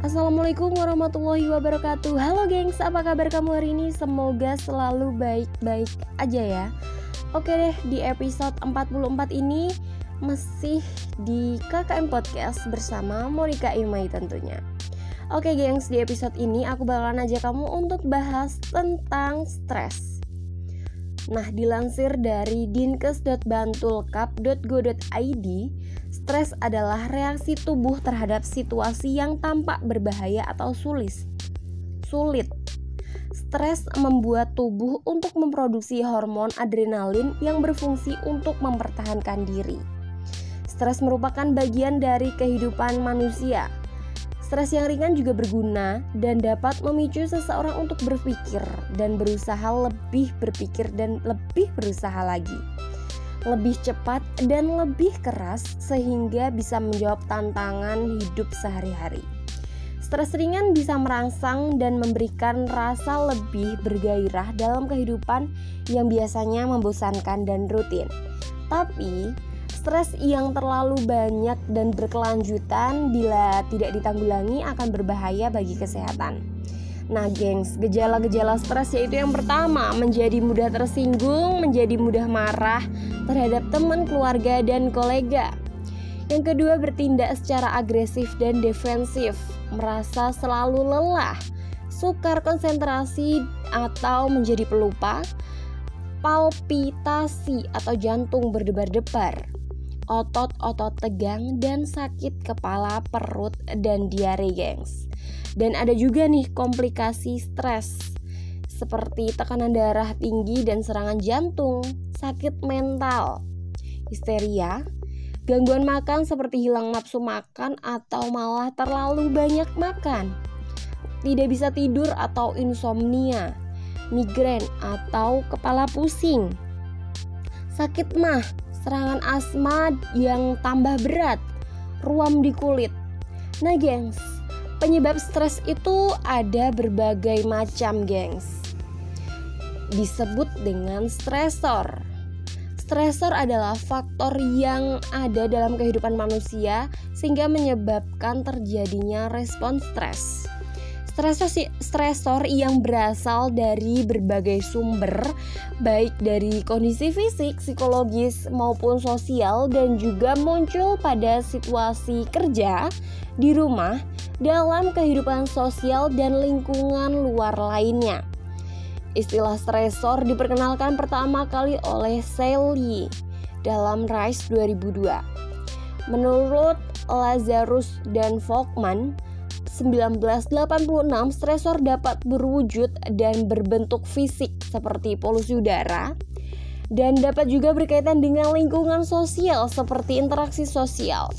Assalamualaikum warahmatullahi wabarakatuh. Halo gengs, apa kabar kamu hari ini? Semoga selalu baik-baik aja ya. Oke deh, di episode 44 ini masih di KKM Podcast bersama Monica Imai tentunya. Oke gengs, di episode ini aku bakalan aja kamu untuk bahas tentang stres. Nah, dilansir dari dinkes.bantulkap.go.id, stres adalah reaksi tubuh terhadap situasi yang tampak berbahaya atau sulit. Sulit. Stres membuat tubuh untuk memproduksi hormon adrenalin yang berfungsi untuk mempertahankan diri. Stres merupakan bagian dari kehidupan manusia Stres yang ringan juga berguna dan dapat memicu seseorang untuk berpikir dan berusaha lebih berpikir dan lebih berusaha lagi. Lebih cepat dan lebih keras sehingga bisa menjawab tantangan hidup sehari-hari. Stres ringan bisa merangsang dan memberikan rasa lebih bergairah dalam kehidupan yang biasanya membosankan dan rutin. Tapi, Stres yang terlalu banyak dan berkelanjutan bila tidak ditanggulangi akan berbahaya bagi kesehatan. Nah, gengs, gejala-gejala stres yaitu yang pertama, menjadi mudah tersinggung, menjadi mudah marah terhadap teman, keluarga, dan kolega. Yang kedua, bertindak secara agresif dan defensif, merasa selalu lelah, sukar konsentrasi atau menjadi pelupa, palpitasi atau jantung berdebar-debar, otot-otot tegang dan sakit kepala, perut, dan diare gengs. Dan ada juga nih komplikasi stres seperti tekanan darah tinggi dan serangan jantung, sakit mental, histeria, gangguan makan seperti hilang nafsu makan atau malah terlalu banyak makan, tidak bisa tidur atau insomnia, migrain atau kepala pusing, sakit mah serangan asma yang tambah berat, ruam di kulit. Nah, gengs, penyebab stres itu ada berbagai macam, gengs. Disebut dengan stresor. Stresor adalah faktor yang ada dalam kehidupan manusia sehingga menyebabkan terjadinya respon stres. Stresor, yang berasal dari berbagai sumber, baik dari kondisi fisik, psikologis, maupun sosial, dan juga muncul pada situasi kerja, di rumah, dalam kehidupan sosial, dan lingkungan luar lainnya. Istilah stresor diperkenalkan pertama kali oleh Sally dalam Rice 2002. Menurut Lazarus dan Volkman, 1986 stresor dapat berwujud dan berbentuk fisik seperti polusi udara dan dapat juga berkaitan dengan lingkungan sosial seperti interaksi sosial.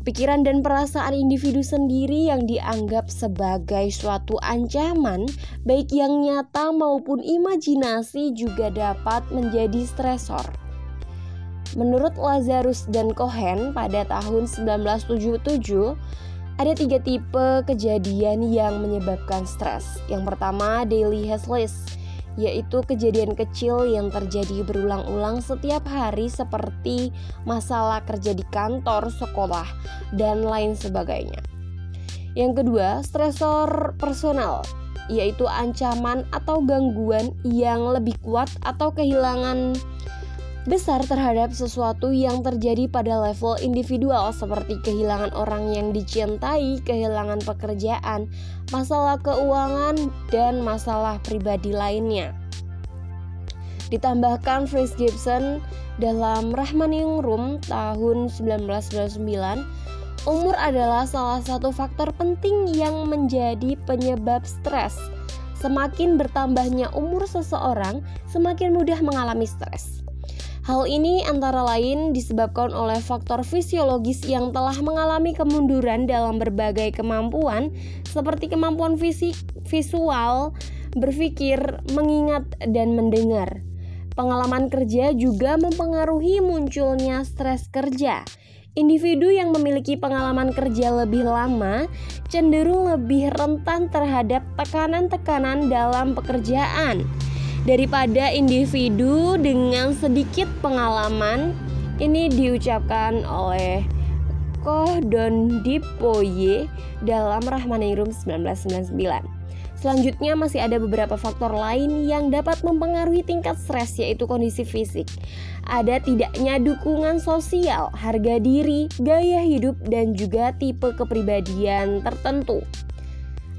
Pikiran dan perasaan individu sendiri yang dianggap sebagai suatu ancaman, baik yang nyata maupun imajinasi, juga dapat menjadi stresor. Menurut Lazarus dan Cohen pada tahun 1977, ada tiga tipe kejadian yang menyebabkan stres. Yang pertama, daily hassles, yaitu kejadian kecil yang terjadi berulang-ulang setiap hari seperti masalah kerja di kantor, sekolah, dan lain sebagainya. Yang kedua, stresor personal, yaitu ancaman atau gangguan yang lebih kuat atau kehilangan besar terhadap sesuatu yang terjadi pada level individual seperti kehilangan orang yang dicintai, kehilangan pekerjaan, masalah keuangan, dan masalah pribadi lainnya. Ditambahkan Fritz Gibson dalam Rahmaning Room tahun 1999, umur adalah salah satu faktor penting yang menjadi penyebab stres. Semakin bertambahnya umur seseorang, semakin mudah mengalami stres. Hal ini antara lain disebabkan oleh faktor fisiologis yang telah mengalami kemunduran dalam berbagai kemampuan seperti kemampuan fisik, visual, berpikir, mengingat, dan mendengar. Pengalaman kerja juga mempengaruhi munculnya stres kerja. Individu yang memiliki pengalaman kerja lebih lama cenderung lebih rentan terhadap tekanan-tekanan dalam pekerjaan daripada individu dengan sedikit pengalaman ini diucapkan oleh tokoh Don Dipoye dalam Rahmanairum 1999. Selanjutnya masih ada beberapa faktor lain yang dapat mempengaruhi tingkat stres yaitu kondisi fisik. Ada tidaknya dukungan sosial, harga diri, gaya hidup dan juga tipe kepribadian tertentu.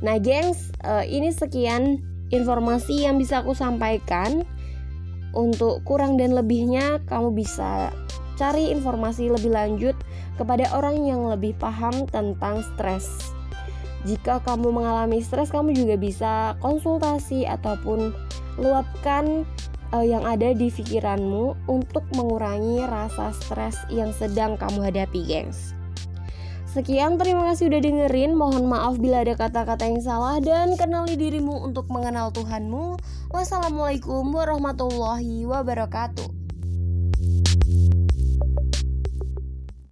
Nah, gengs, eh, ini sekian informasi yang bisa aku sampaikan. Untuk kurang dan lebihnya kamu bisa cari informasi lebih lanjut kepada orang yang lebih paham tentang stres jika kamu mengalami stres kamu juga bisa konsultasi ataupun luapkan uh, yang ada di pikiranmu untuk mengurangi rasa stres yang sedang kamu hadapi, gengs. Sekian, terima kasih udah dengerin. Mohon maaf bila ada kata-kata yang salah dan kenali dirimu untuk mengenal Tuhanmu. Wassalamualaikum warahmatullahi wabarakatuh.